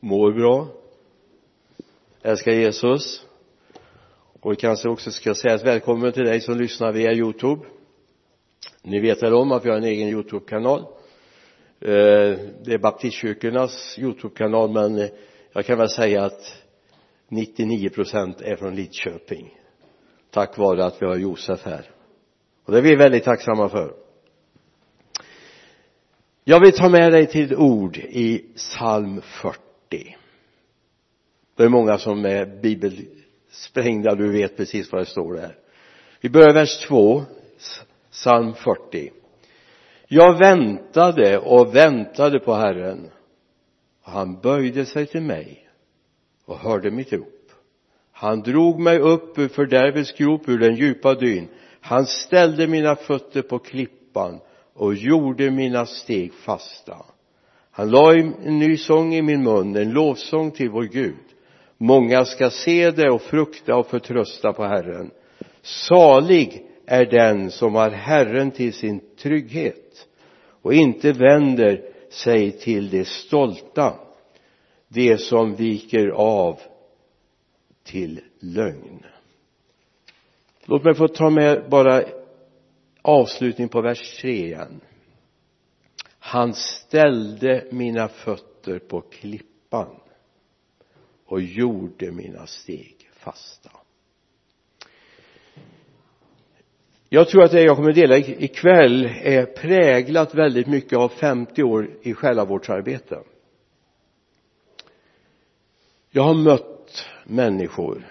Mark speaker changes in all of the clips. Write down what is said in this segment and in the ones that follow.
Speaker 1: mår bra älskar Jesus. Och vi kanske också ska säga välkommen till dig som lyssnar via youtube. Ni vet väl om att vi har en egen youtube-kanal. Eh, det är baptistkyrkornas youtube-kanal men eh, jag kan väl säga att 99 procent är från Lidköping tack vare att vi har Josef här. Och det är vi väldigt tacksamma för. Jag vill ta med dig till ord i psalm 40 det. Är många som är bibelsprängda du vet precis vad det står där. Vi börjar vers 2 psalm 40 jag väntade och väntade på Herren. Och han böjde sig till mig och hörde mitt rop. Han drog mig upp ur fördärvets grop ur den djupa dyn. Han ställde mina fötter på klippan och gjorde mina steg fasta han la en ny sång i min mun en lovsång till vår Gud. Många ska se det och frukta och förtrösta på Herren. Salig är den som har Herren till sin trygghet och inte vänder sig till de stolta de som viker av till lögn. Låt mig få ta med bara avslutning på vers 3 igen han ställde mina fötter på klippan och gjorde mina steg fasta. Jag tror att det jag kommer dela ikväll är präglat väldigt mycket av 50 år i själavårdsarbete. Jag har mött människor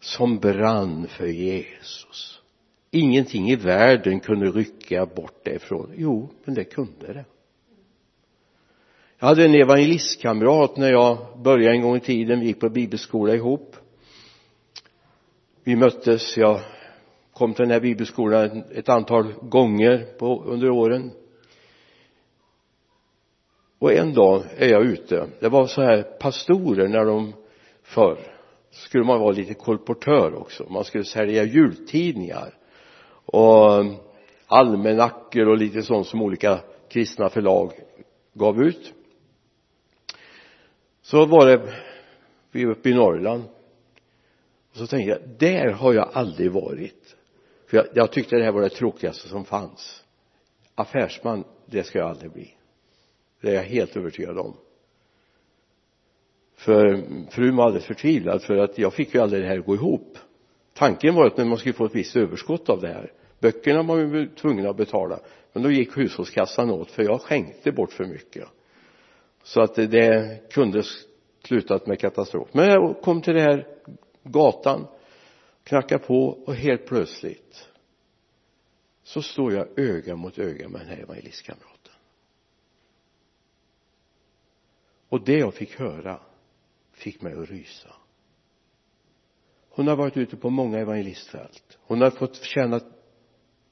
Speaker 1: som brann för Jesus ingenting i världen kunde rycka bort det ifrån jo men det kunde det. Jag hade en evangelistkamrat när jag började en gång i tiden. Vi gick på bibelskola ihop. Vi möttes. Jag kom till den här bibelskolan ett antal gånger på, under åren. Och en dag är jag ute. Det var så här pastorer när de förr skulle man vara lite kolportör också. Man skulle sälja jultidningar och almanackor och lite sånt som olika kristna förlag gav ut. Så var det vi var uppe i Norrland. Och så tänkte jag där har jag aldrig varit. För jag, jag tyckte det här var det tråkigaste som fanns. Affärsman det ska jag aldrig bli. Det är jag helt övertygad om. För frun var alldeles förtvivlad för att jag fick ju aldrig det här att gå ihop tanken var att man skulle få ett visst överskott av det här. Böckerna var vi tvungna att betala men då gick hushållskassan åt för jag skänkte bort för mycket. Så att det kunde slutat med katastrof. Men jag kom till den här gatan knackade på och helt plötsligt så står jag öga mot öga med den här evangelistkamraten och det jag fick höra fick mig att rysa hon har varit ute på många evangelistfält hon har fått känna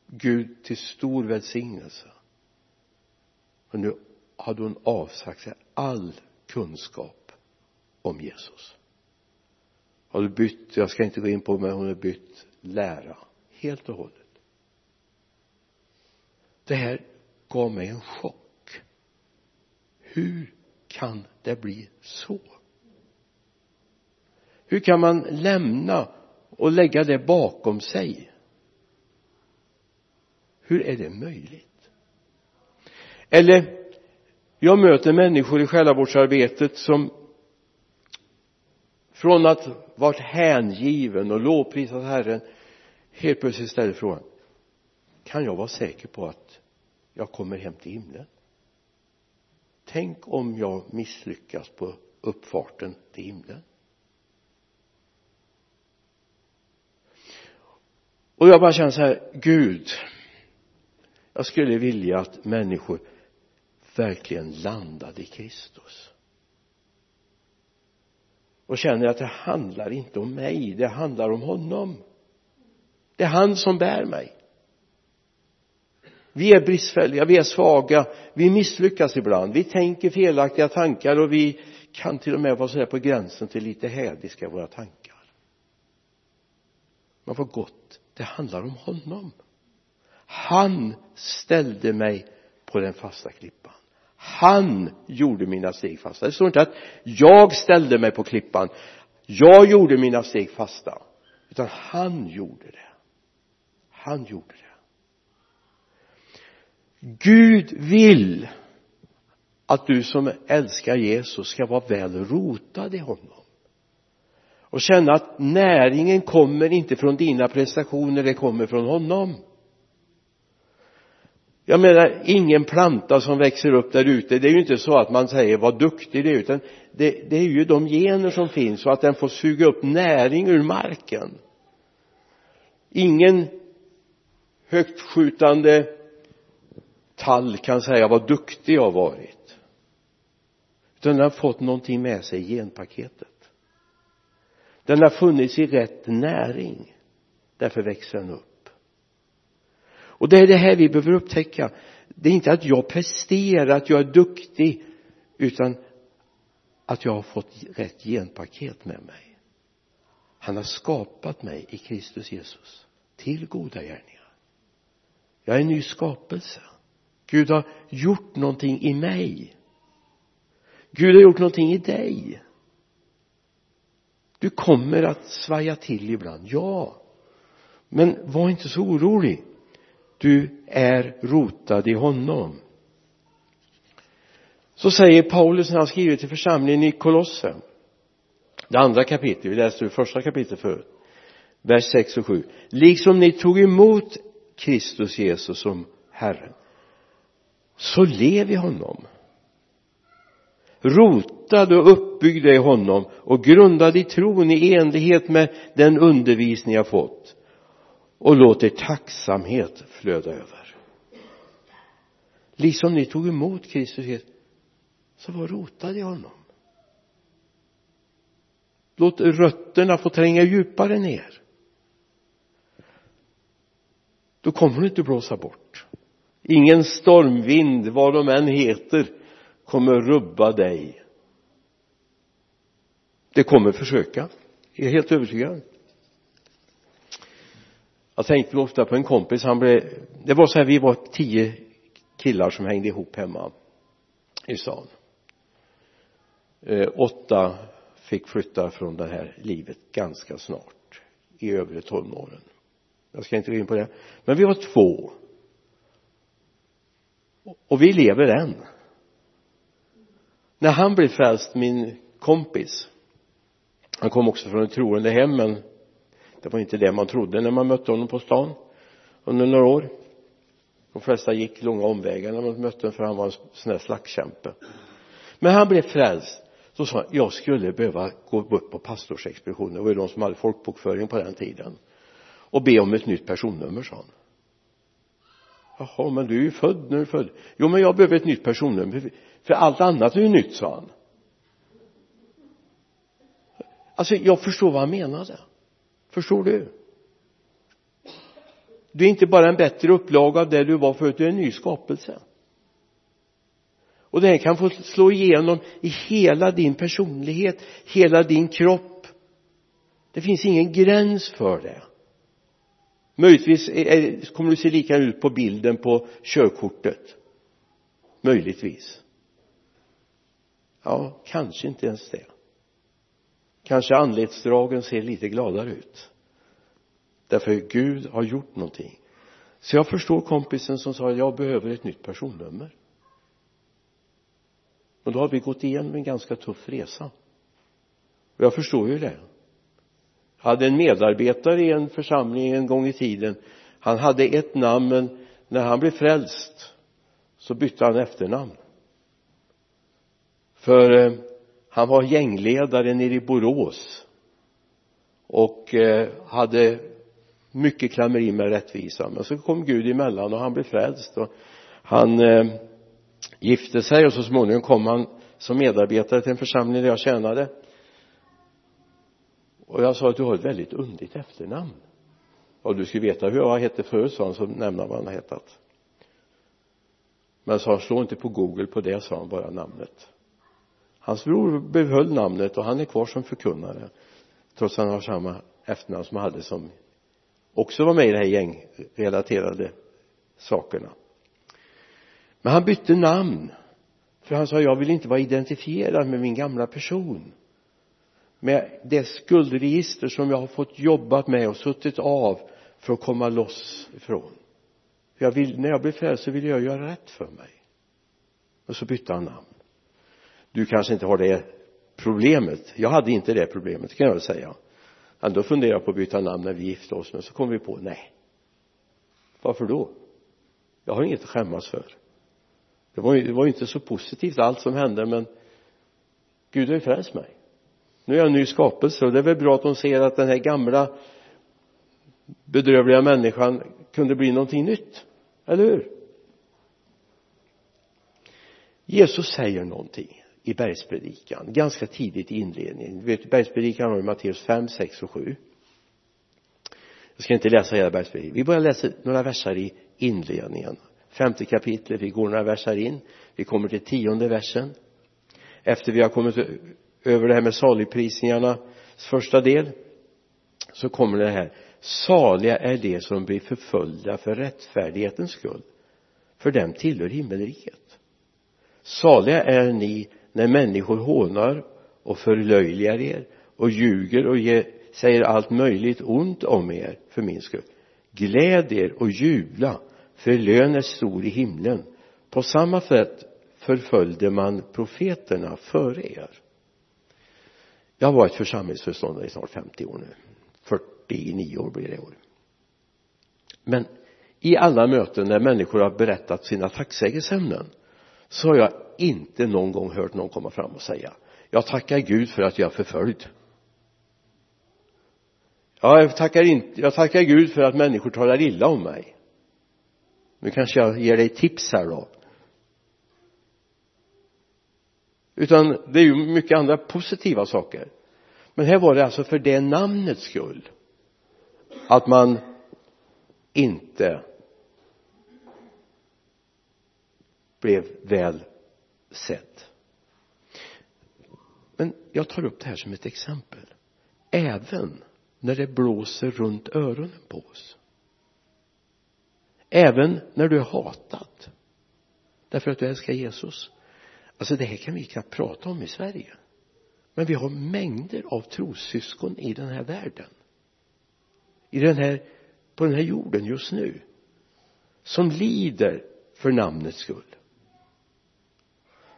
Speaker 1: Gud till stor välsignelse. Och nu hade hon avsagt sig all kunskap om Jesus. Har du bytt, jag ska inte gå in på men hon har bytt lära helt och hållet. Det här gav mig en chock. Hur kan det bli så? Hur kan man lämna och lägga det bakom sig? Hur är det möjligt? Eller jag möter människor i själavårdsarbetet som från att varit hängiven och lovprisat Herren helt plötsligt ställer frågan kan jag vara säker på att jag kommer hem till himlen? Tänk om jag misslyckas på uppfarten till himlen. Och jag bara känner så här Gud jag skulle vilja att människor verkligen landade i Kristus. Och känner att det handlar inte om mig det handlar om honom. Det är han som bär mig. Vi är bristfälliga, vi är svaga, vi misslyckas ibland, vi tänker felaktiga tankar och vi kan till och med vara sådär på gränsen till lite hädiska i våra tankar. Man får gott det handlar om honom. Han ställde mig på den fasta klippan. Han gjorde mina steg fasta. Det står inte att jag ställde mig på klippan. Jag gjorde mina steg fasta. Utan han gjorde det. Han gjorde det. Gud vill att du som älskar Jesus ska vara väl rotad i honom och känna att näringen kommer inte från dina prestationer, det kommer från honom. Jag menar ingen planta som växer upp där ute det är ju inte så att man säger vad duktig du är utan det, det är ju de gener som finns och att den får suga upp näring ur marken. Ingen högtskjutande tall kan säga vad duktig jag har varit. Utan den har fått någonting med sig i genpaketet den har funnits i rätt näring. Därför växer den upp. Och det är det här vi behöver upptäcka. Det är inte att jag presterar, att jag är duktig utan att jag har fått rätt genpaket med mig. Han har skapat mig i Kristus Jesus till goda gärningar. Jag är en ny skapelse. Gud har gjort någonting i mig. Gud har gjort någonting i dig du kommer att svaja till ibland, ja. Men var inte så orolig. Du är rotad i honom. Så säger Paulus när han skriver till församlingen i Kolossen det andra kapitlet, vi läste det första kapitlet förut vers 6 och 7 liksom ni tog emot Kristus Jesus som Herren så lev i honom rotad och uppbyggd i honom och grundad i tron i enlighet med den undervisning jag fått. Och låt er tacksamhet flöda över. Liksom ni tog emot Kristus så var rotad i honom. Låt rötterna få tränga djupare ner. Då kommer du inte blåsa bort. Ingen stormvind vad de än heter kommer rubba dig det kommer försöka. Jag är helt övertygad. Jag tänkte ofta på en kompis. Han blev det var så här vi var tio killar som hängde ihop hemma i stan. Eh, åtta fick flytta från det här livet ganska snart i övre tonåren. Jag ska inte gå in på det. Men vi var två. Och vi lever än. När han blev frälst min kompis han kom också från ett troende hem men det var inte det man trodde när man mötte honom på stan under några år. De flesta gick långa omvägar när man mötte honom för han var en sån där slagskämpe. Men han blev frälst. Så sa han jag skulle behöva gå upp på pastorsexpeditionen. Det var ju de som hade folkbokföring på den tiden. Och be om ett nytt personnummer sa han. Jaha men du är ju född när du är född. Jo men jag behöver ett nytt personnummer för allt annat är ju nytt sa han alltså jag förstår vad han menade. Förstår du? Du är inte bara en bättre upplaga av det du var förut, du är en ny skapelse. Och det här kan få slå igenom i hela din personlighet, hela din kropp. Det finns ingen gräns för det. Möjligtvis kommer du se lika ut på bilden på körkortet. Möjligtvis. Ja, kanske inte ens det kanske anletsdragen ser lite gladare ut. Därför Gud har gjort någonting. Så jag förstår kompisen som sa jag behöver ett nytt personnummer. Och då har vi gått igenom en ganska tuff resa. Och jag förstår ju det. Jag hade en medarbetare i en församling en gång i tiden. Han hade ett namn men när han blev frälst så bytte han efternamn. För eh, han var gängledare nere i Borås och eh, hade mycket klammeri med rättvisa. Men så kom Gud emellan och han blev frälst och han eh, gifte sig och så småningom kom han som medarbetare till en församling där jag tjänade. Och jag sa att du har ett väldigt underligt efternamn. Och du skulle veta hur jag hette förut sa han så nämnde vad han har hetat. Men sa slå inte på google på det sa han bara namnet hans bror behöll namnet och han är kvar som förkunnare trots att han har samma efternamn som han hade som också var med i de här gängrelaterade sakerna. Men han bytte namn för han sa jag vill inte vara identifierad med min gamla person med det skuldregister som jag har fått jobbat med och suttit av för att komma loss ifrån. Jag vill, när jag blev frälst så ville jag göra rätt för mig. Och så bytte han namn du kanske inte har det problemet. Jag hade inte det problemet kan jag väl säga. Ändå funderade jag på att byta namn när vi gifte oss men så kom vi på nej. Varför då? Jag har inget att skämmas för. Det var ju, det var ju inte så positivt allt som hände men Gud har ju frälst mig. Nu är jag en ny skapelse och det är väl bra att de ser att den här gamla bedrövliga människan kunde bli någonting nytt. Eller hur? Jesus säger någonting i bergspredikan ganska tidigt i inledningen du vet bergspredikan har i Matteus 5, 6 och 7 jag ska inte läsa hela bergspredikan. Vi börjar läsa några verser i inledningen. Femte kapitlet vi går några verser in. Vi kommer till tionde versen. Efter vi har kommit över det här med saligprisningarnas första del så kommer det här. Saliga är de som blir förföljda för rättfärdighetens skull för dem tillhör himmelriket. Saliga är ni när människor hånar och förlöjligar er och ljuger och ger, säger allt möjligt ont om er för min skull. Gläd er och jubla för lön är stor i himlen. På samma sätt förföljde man profeterna före er. Jag har varit församlingsföreståndare i snart 50 år nu. 49 år blir det i år. Men i alla möten när människor har berättat sina tacksägelseämnen så har jag inte någon gång hört någon komma fram och säga jag tackar Gud för att jag är förföljd. Ja, jag tackar inte, jag tackar Gud för att människor talar illa om mig. Nu kanske jag ger dig tips här då. Utan det är ju mycket andra positiva saker. Men här var det alltså för det namnets skull att man inte blev väl sätt. Men jag tar upp det här som ett exempel. Även när det blåser runt öronen på oss. Även när du är hatad därför att du älskar Jesus. Alltså det här kan vi knappt prata om i Sverige. Men vi har mängder av trossyskon i den här världen. I den här på den här jorden just nu. Som lider för namnets skull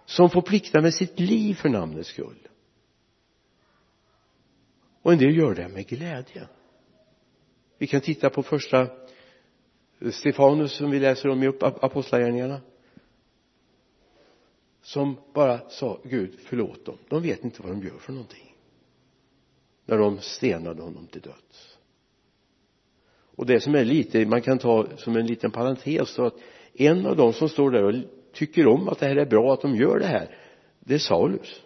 Speaker 1: som får plikta med sitt liv för namnets skull. Och en del gör det med glädje. Vi kan titta på första Stefanus som vi läser om i apostlagärningarna. Som bara sa Gud förlåt dem. De vet inte vad de gör för någonting. När de stenade honom till döds. Och det som är lite man kan ta som en liten parentes så att en av dem som står där och tycker om att det här är bra att de gör det här. Det är Saulus.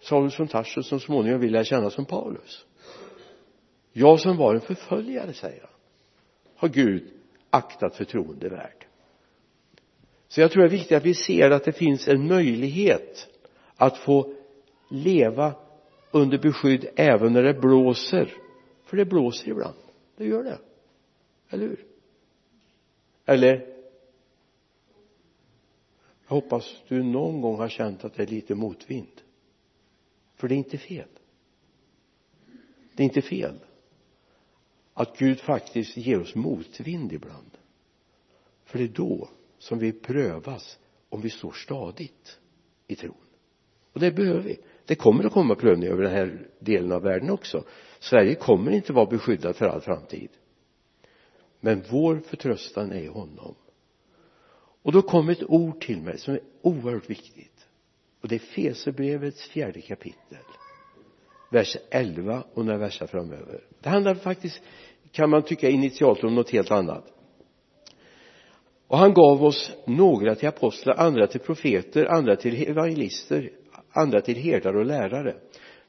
Speaker 1: Saulus från Tarsus som småningom vill lära känna som Paulus. Jag som var en förföljare säger han har Gud aktat förtroende värd. Så jag tror det är viktigt att vi ser att det finns en möjlighet att få leva under beskydd även när det blåser. För det blåser ibland. Det gör det. Eller hur? Eller jag hoppas du någon gång har känt att det är lite motvind. För det är inte fel. Det är inte fel att Gud faktiskt ger oss motvind ibland. För det är då som vi prövas om vi står stadigt i tron. Och det behöver vi. Det kommer att komma prövningar över den här delen av världen också. Sverige kommer inte vara beskyddat för all framtid. Men vår förtröstan är i honom och då kom ett ord till mig som är oerhört viktigt. Och det är Fesebrevets fjärde kapitel vers 11 och några verser framöver. Det handlar faktiskt kan man tycka initialt om något helt annat. Och han gav oss några till apostlar, andra till profeter, andra till evangelister, andra till herdar och lärare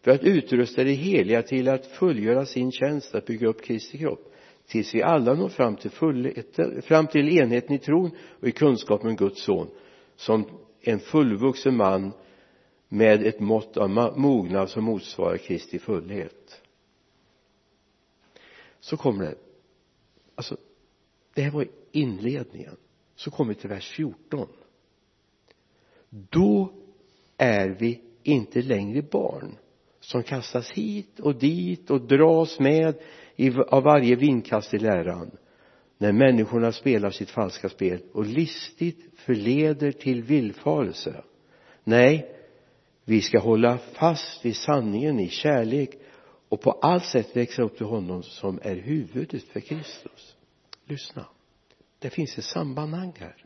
Speaker 1: för att utrusta de heliga till att fullgöra sin tjänst att bygga upp Kristi kropp tills vi alla når fram till, fullhet, fram till enheten i tron och i kunskap om Guds son som en fullvuxen man med ett mått av mognad som motsvarar Kristi fullhet. Så kommer det alltså det här var inledningen. Så kommer vi till vers 14 då är vi inte längre barn som kastas hit och dit och dras med i, av varje vindkast i läran när människorna spelar sitt falska spel och listigt förleder till villfarelse. Nej vi ska hålla fast vid sanningen i kärlek och på allt sätt växa upp till honom som är huvudet för Kristus. Lyssna. Det finns ett sammanhang här.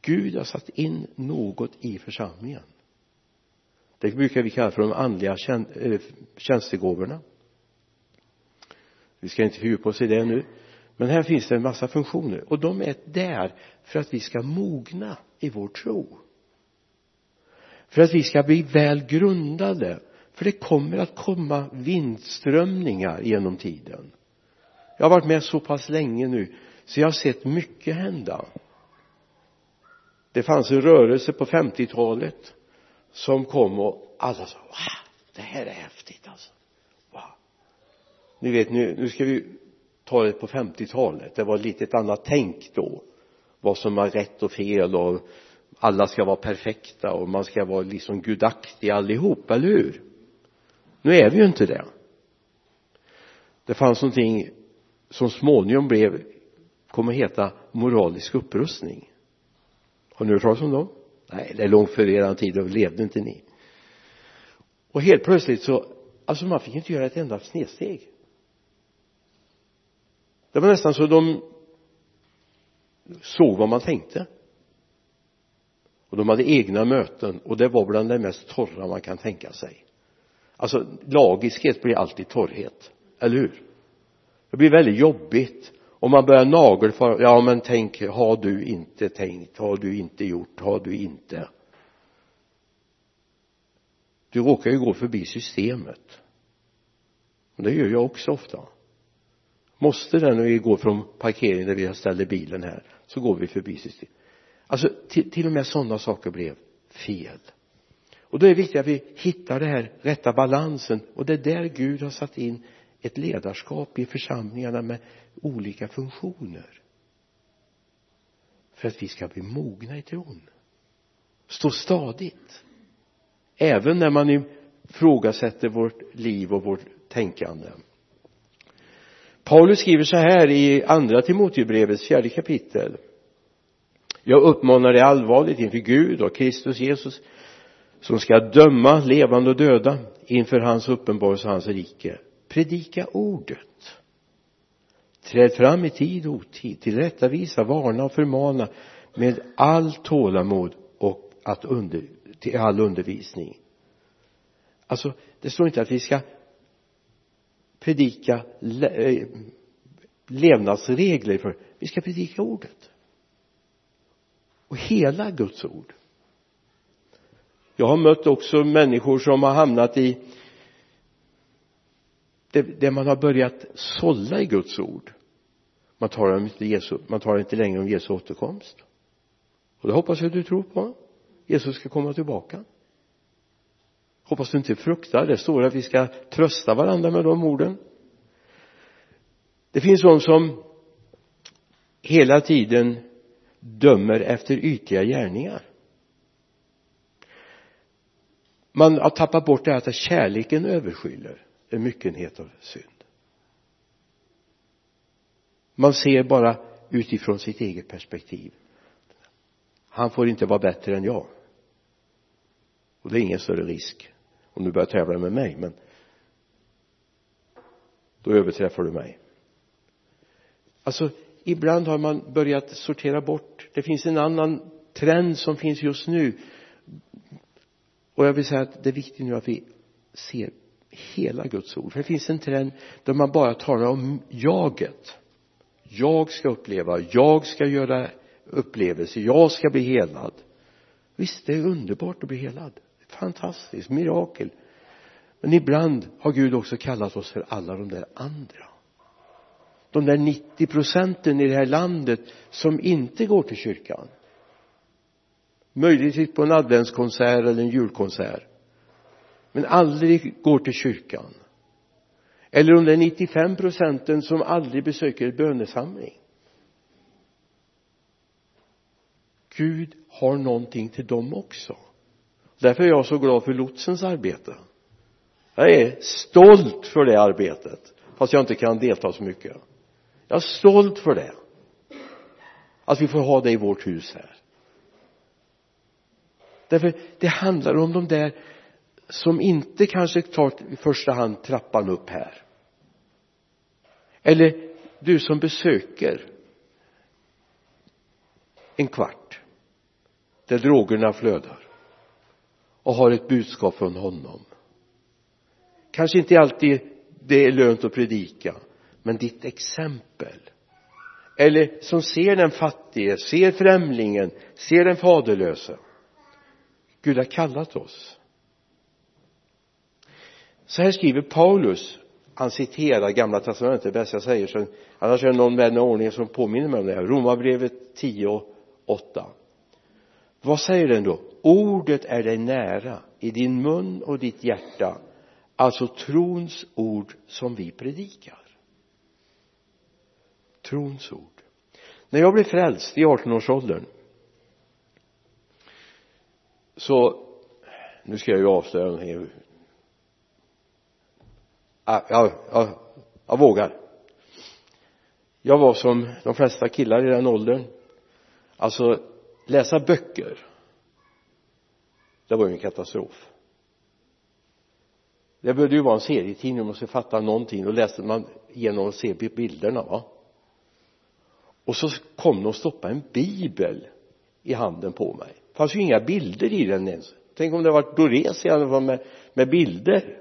Speaker 1: Gud har satt in något i församlingen. Det brukar vi kalla för de andliga eh, tjänstegåvorna vi ska inte fördjupa oss i det nu. Men här finns det en massa funktioner. Och de är där för att vi ska mogna i vår tro. För att vi ska bli väl grundade. För det kommer att komma vindströmningar genom tiden. Jag har varit med så pass länge nu så jag har sett mycket hända. Det fanns en rörelse på 50-talet som kom och alla sa wow det här är häftigt alltså ni vet nu, nu ska vi ta det på 50-talet det var lite ett annat tänk då. Vad som var rätt och fel och alla ska vara perfekta och man ska vara liksom gudaktig allihop, eller hur? Nu är vi ju inte det. Det fanns någonting som småningom blev kom att heta moralisk upprustning. Har ni hört talas om dem? Nej det är långt före eran tid då levde inte ni. Och helt plötsligt så alltså man fick inte göra ett enda snedsteg det var nästan så de såg vad man tänkte. Och de hade egna möten och det var bland det mest torra man kan tänka sig. Alltså lagiskhet blir alltid torrhet eller hur? Det blir väldigt jobbigt. Om man börjar nagelfara ja men tänk har du inte tänkt? Har du inte gjort? Har du inte? Du råkar ju gå förbi systemet. Och det gör jag också ofta måste det när vi går från parkeringen där vi ställer bilen här så går vi förbi systemet alltså till, till och med sådana saker blev fel. Och då är det viktigt att vi hittar den här rätta balansen. Och det är där Gud har satt in ett ledarskap i församlingarna med olika funktioner. För att vi ska bli mogna i tron. Stå stadigt. Även när man ifrågasätter vårt liv och vårt tänkande. Paulus skriver så här i andra Timoteusbrevets fjärde kapitel. Jag uppmanar dig allvarligt inför Gud och Kristus Jesus som ska döma levande och döda inför hans uppenbarelse och hans rike. Predika ordet. Träd fram i tid och otid tillrättavisa, varna och förmana med all tålamod och att under, till all undervisning. Alltså det står inte att vi ska predika eh, levnadsregler för vi ska predika ordet. Och hela Guds ord. Jag har mött också människor som har hamnat i där man har börjat sålla i Guds ord. Man talar inte, Jesu, man talar inte längre om Jesu återkomst. Och det hoppas jag att du tror på. Jesus ska komma tillbaka hoppas du inte fruktar. Det står att vi ska trösta varandra med de orden. Det finns de som hela tiden dömer efter ytliga gärningar. Man har tappat bort det här att kärleken överskyller en myckenhet av synd. Man ser bara utifrån sitt eget perspektiv. Han får inte vara bättre än jag. Och det är ingen större risk om du börjar tävla med mig men då överträffar du mig. Alltså ibland har man börjat sortera bort. Det finns en annan trend som finns just nu. Och jag vill säga att det är viktigt nu att vi ser hela Guds ord. För det finns en trend där man bara talar om jaget. Jag ska uppleva, jag ska göra upplevelser, jag ska bli helad. Visst det är underbart att bli helad fantastiskt, mirakel. Men ibland har Gud också kallat oss för alla de där andra. De där 90 procenten i det här landet som inte går till kyrkan. Möjligtvis på en adventskonsert eller en julkonsert. Men aldrig går till kyrkan. Eller de där 95 procenten som aldrig besöker bönesamling. Gud har någonting till dem också därför är jag så glad för lotsens arbete. Jag är stolt för det arbetet fast jag inte kan delta så mycket. Jag är stolt för det. Att vi får ha det i vårt hus här. Därför det handlar om de där som inte kanske tar i första hand trappan upp här. Eller du som besöker en kvart där drogerna flödar och har ett budskap från honom. Kanske inte alltid det är lönt att predika men ditt exempel. Eller som ser den fattige, ser främlingen, ser den faderlöse. Gud har kallat oss. Så här skriver Paulus. Han citerar gamla testamentet bäst jag säger så annars är det någon vän av ordningen som påminner mig om det här. Romarbrevet 10 och 8 vad säger den då? Ordet är dig nära i din mun och ditt hjärta. Alltså trons ord som vi predikar. Trons ord. När jag blev frälst i 18-årsåldern så nu ska jag ju avslöja någonting. Jag, jag, jag, jag vågar. Jag var som de flesta killar i den åldern. Alltså läsa böcker det var ju en katastrof. Det behövde ju vara en serietidning man måste fatta någonting då läste man igenom och se bilderna va. Och så kom de och stoppade en bibel i handen på mig. Det fanns ju inga bilder i den ens. Tänk om det varit Dores i alla fall med, med bilder.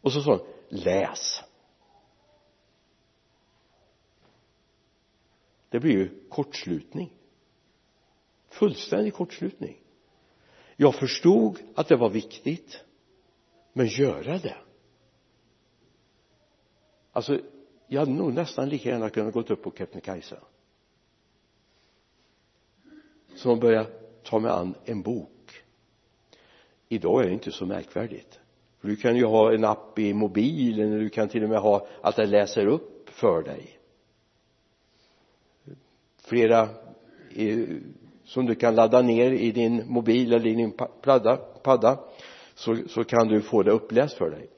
Speaker 1: Och så sa de, läs. Det blir ju kortslutning. Fullständig kortslutning. Jag förstod att det var viktigt men göra det? Alltså jag hade nog nästan lika gärna kunnat gått upp på Kebnekaise. Som att börja ta mig an en bok. Idag är det inte så märkvärdigt. Du kan ju ha en app i mobilen du kan till och med ha att det läser upp för dig flera som du kan ladda ner i din mobil eller i din padda, padda så, så kan du få det uppläst för dig.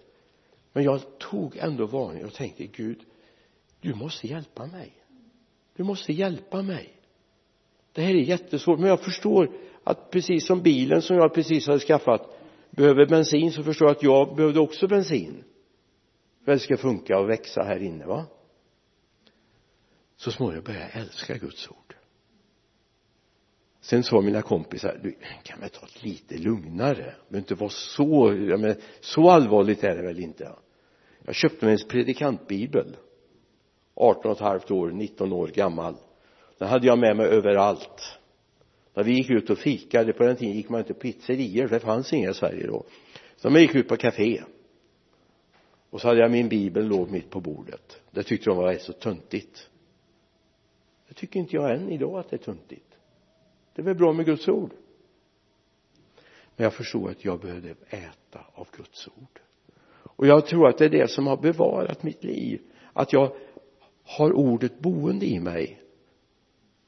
Speaker 1: Men jag tog ändå varning och tänkte Gud du måste hjälpa mig. Du måste hjälpa mig. Det här är jättesvårt men jag förstår att precis som bilen som jag precis hade skaffat behöver bensin så förstår jag att jag behövde också bensin. För att det ska funka och växa här inne va? Så småningom började jag älska Guds ord. Sen sa mina kompisar du kan väl ta det lite lugnare? Men behöver inte vara så ja, men, så allvarligt är det väl inte? Jag köpte mig en predikantbibel. 18 och ett halvt år 19 år gammal. Den hade jag med mig överallt. När vi gick ut och fikade på den tiden gick man inte på pizzerior det fanns inga i Sverige då. Så man gick ut på café. Och så hade jag min bibel låg mitt på bordet. Det tyckte de var rätt så töntigt det tycker inte jag än idag att det är töntigt det är väl bra med Guds ord. Men jag förstod att jag behövde äta av Guds ord. Och jag tror att det är det som har bevarat mitt liv att jag har ordet boende i mig.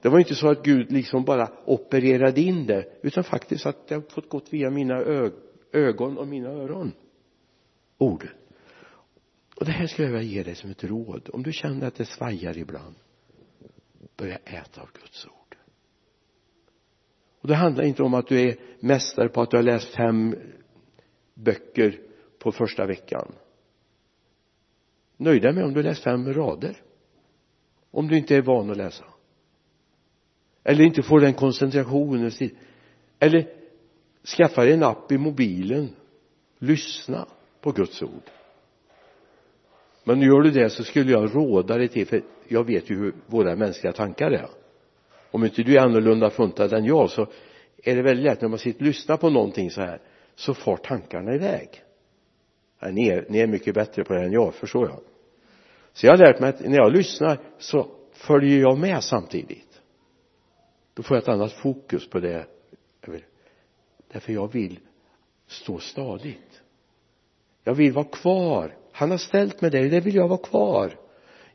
Speaker 1: Det var inte så att Gud liksom bara opererade in det utan faktiskt att det har fått gått via mina ögon och mina öron. Ordet. Och det här skulle jag vilja ge dig som ett råd om du känner att det svajar ibland börja äta av Guds ord. Och det handlar inte om att du är mästare på att du har läst fem böcker på första veckan. Nöj dig med om du har läst fem rader. Om du inte är van att läsa. Eller inte får den koncentrationen eller skaffa dig en app i mobilen. Lyssna på Guds ord. Men gör du det så skulle jag råda dig till för jag vet ju hur våra mänskliga tankar är. Om inte du är annorlunda funtad än jag så är det väldigt lätt när man sitter och lyssnar på någonting så här så far tankarna iväg. Ja, ni, är, ni är mycket bättre på det än jag förstår jag. Så jag har lärt mig att när jag lyssnar så följer jag med samtidigt. Då får jag ett annat fokus på det därför jag vill stå stadigt. Jag vill vara kvar. Han har ställt mig där, det vill jag vara kvar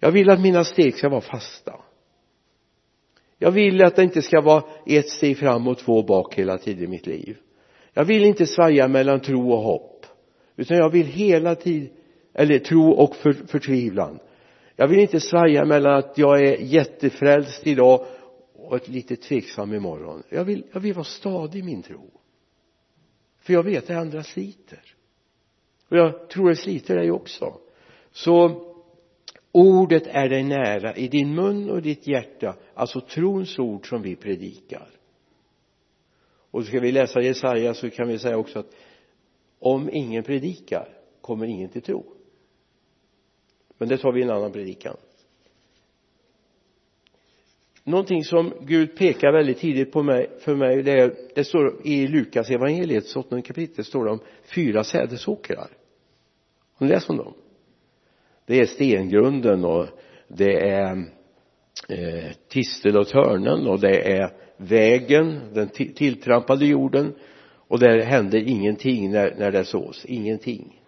Speaker 1: jag vill att mina steg ska vara fasta. Jag vill att det inte ska vara ett steg fram och två bak hela tiden i mitt liv. Jag vill inte svaja mellan tro och hopp utan jag vill hela tiden eller tro och för, förtvivlan. Jag vill inte svaja mellan att jag är jättefrälst idag och ett lite tveksam imorgon. Jag vill, jag vill vara stadig i min tro. För jag vet att andra sliter. Och jag tror det sliter dig också. Så ordet är dig nära i din mun och ditt hjärta alltså trons ord som vi predikar. Och ska vi läsa Jesaja så kan vi säga också att om ingen predikar kommer ingen till tro. Men det tar vi i en annan predikan. Någonting som Gud pekar väldigt tidigt på mig, för mig det, är, det står i Lukas evangeliet, 8 kapitel står det om fyra sädesåkrar. Har ni läst om dem? Det är stengrunden och det är eh, tistel och törnen och det är vägen, den tilltrampade jorden och där händer ingenting när, när det sås, ingenting.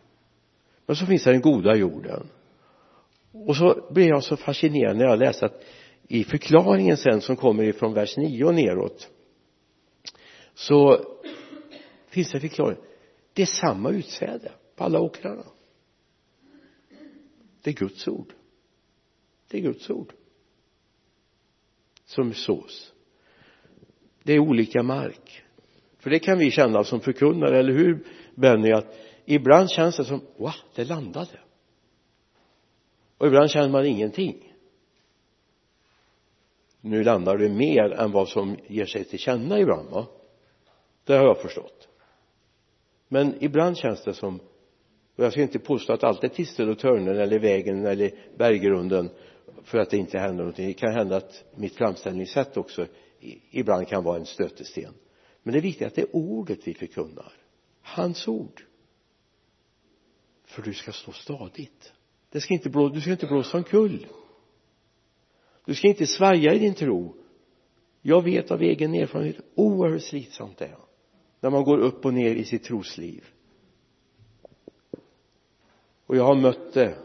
Speaker 1: Men så finns det den goda jorden. Och så blir jag så fascinerad när jag läser att i förklaringen sen som kommer ifrån vers 9 och neråt så finns det förklaring. Det är samma utsäde på alla åkrarna det är Guds ord. Det är Guds ord. Som sås. Det är olika mark. För det kan vi känna som förkunnare, eller hur Benny att ibland känns det som, wow, det landade. Och ibland känner man ingenting. Nu landar det mer än vad som ger sig till känna ibland va? Det har jag förstått. Men ibland känns det som och jag ska inte påstå att allt är tistel och törnen eller vägen eller berggrunden för att det inte händer någonting. Det kan hända att mitt framställningssätt också ibland kan vara en stötesten. Men det är viktigt att det är ordet vi förkunnar. Hans ord. För du ska stå stadigt. Det ska inte blå, du ska inte blåsa omkull. Du ska inte svaja i din tro. Jag vet av egen erfarenhet oerhört slitsamt det är när man går upp och ner i sitt trosliv och jag har mött det.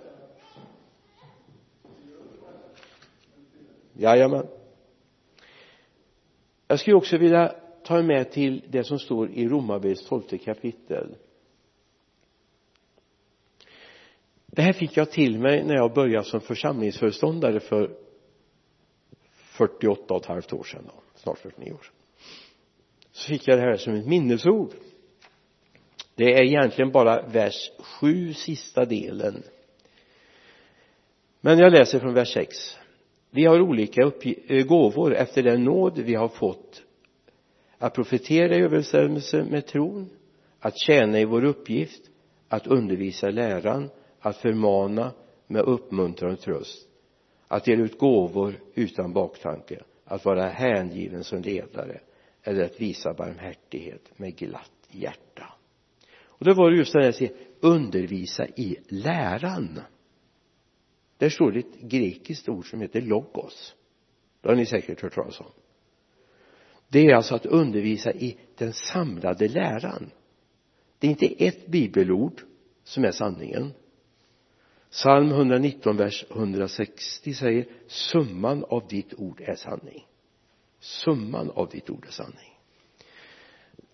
Speaker 1: Jajamän. Jag skulle också vilja ta med till det som står i Romarbrevets tolfte kapitel. Det här fick jag till mig när jag började som församlingsföreståndare för 48 och ett halvt år sedan då, snart 49 år så fick jag det här som ett minnesord det är egentligen bara vers 7 sista delen. Men jag läser från vers 6 vi har olika eh, gåvor efter den nåd vi har fått. Att profetera i överensstämmelse med tron att tjäna i vår uppgift att undervisa läran att förmana med uppmuntran och tröst att dela ut gåvor utan baktanke att vara hängiven som ledare eller att visa barmhärtighet med glatt hjärta och då var det just det här undervisa i läran. Där står det ett grekiskt ord som heter logos. Det har ni säkert hört talas om. Det är alltså att undervisa i den samlade läran. Det är inte ett bibelord som är sanningen. Psalm 119 vers 160 säger summan av ditt ord är sanning. Summan av ditt ord är sanning.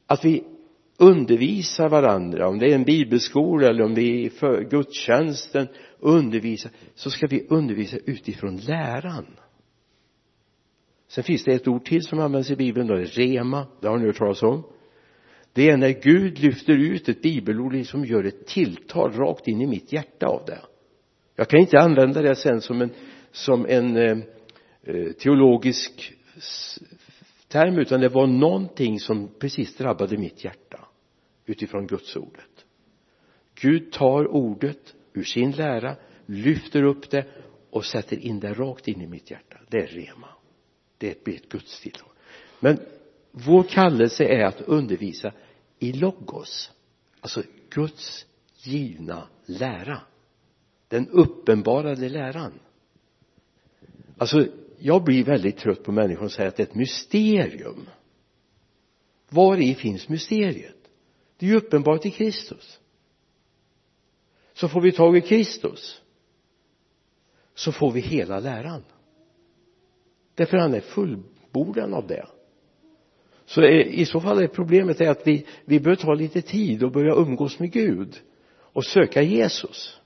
Speaker 1: Att vi undervisar varandra. Om det är en bibelskola eller om det är för gudstjänsten undervisa. Så ska vi undervisa utifrån läran. Sen finns det ett ord till som används i bibeln då det är rema. Det har ni hört talas om. Det är när Gud lyfter ut ett bibelord som gör ett tilltal rakt in i mitt hjärta av det. Jag kan inte använda det sen som en som en eh, eh teologisk term utan det var någonting som precis drabbade mitt hjärta utifrån Guds ordet. Gud tar ordet ur sin lära lyfter upp det och sätter in det rakt in i mitt hjärta. Det är rema. Det är ett Guds tillhåll. Men vår kallelse är att undervisa i logos alltså Guds givna lära. Den uppenbarade läran. Alltså jag blir väldigt trött på människor som säger att det är ett mysterium. Var i finns mysteriet? Det är ju uppenbart i Kristus. Så får vi tag i Kristus så får vi hela läran. Därför han är fullbordat av det. Så i så fall är problemet är att vi, vi bör ta lite tid och börja umgås med Gud och söka Jesus.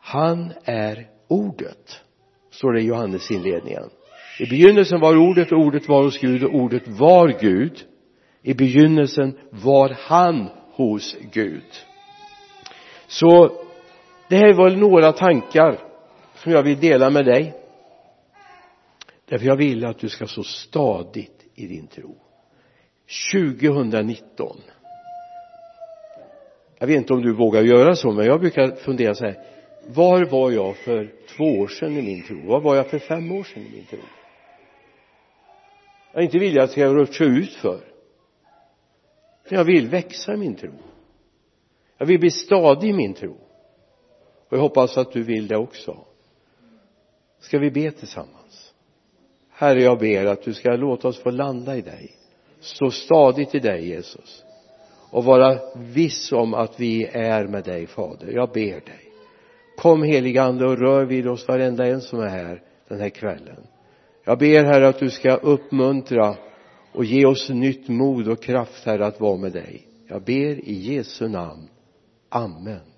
Speaker 1: Han är ordet står det i Johannes inledningen. I begynnelsen var ordet och ordet var hos Gud och ordet var Gud i begynnelsen var han hos Gud. Så det här var några tankar som jag vill dela med dig. Därför jag vill att du ska stå stadigt i din tro. 2019 jag vet inte om du vågar göra så men jag brukar fundera så här. Var var jag för två år sedan i min tro? Var var jag för fem år sedan i min tro? Jag är inte villig att jag rutscha ut för för jag vill växa i min tro. Jag vill bli stadig i min tro. Och jag hoppas att du vill det också. Ska vi be tillsammans? Herre jag ber att du ska låta oss få landa i dig. Stå stadigt i dig Jesus. Och vara viss om att vi är med dig fader. Jag ber dig. Kom heligande och rör vid oss varenda en som är här den här kvällen. Jag ber herre att du ska uppmuntra och ge oss nytt mod och kraft herre att vara med dig. Jag ber i Jesu namn. Amen.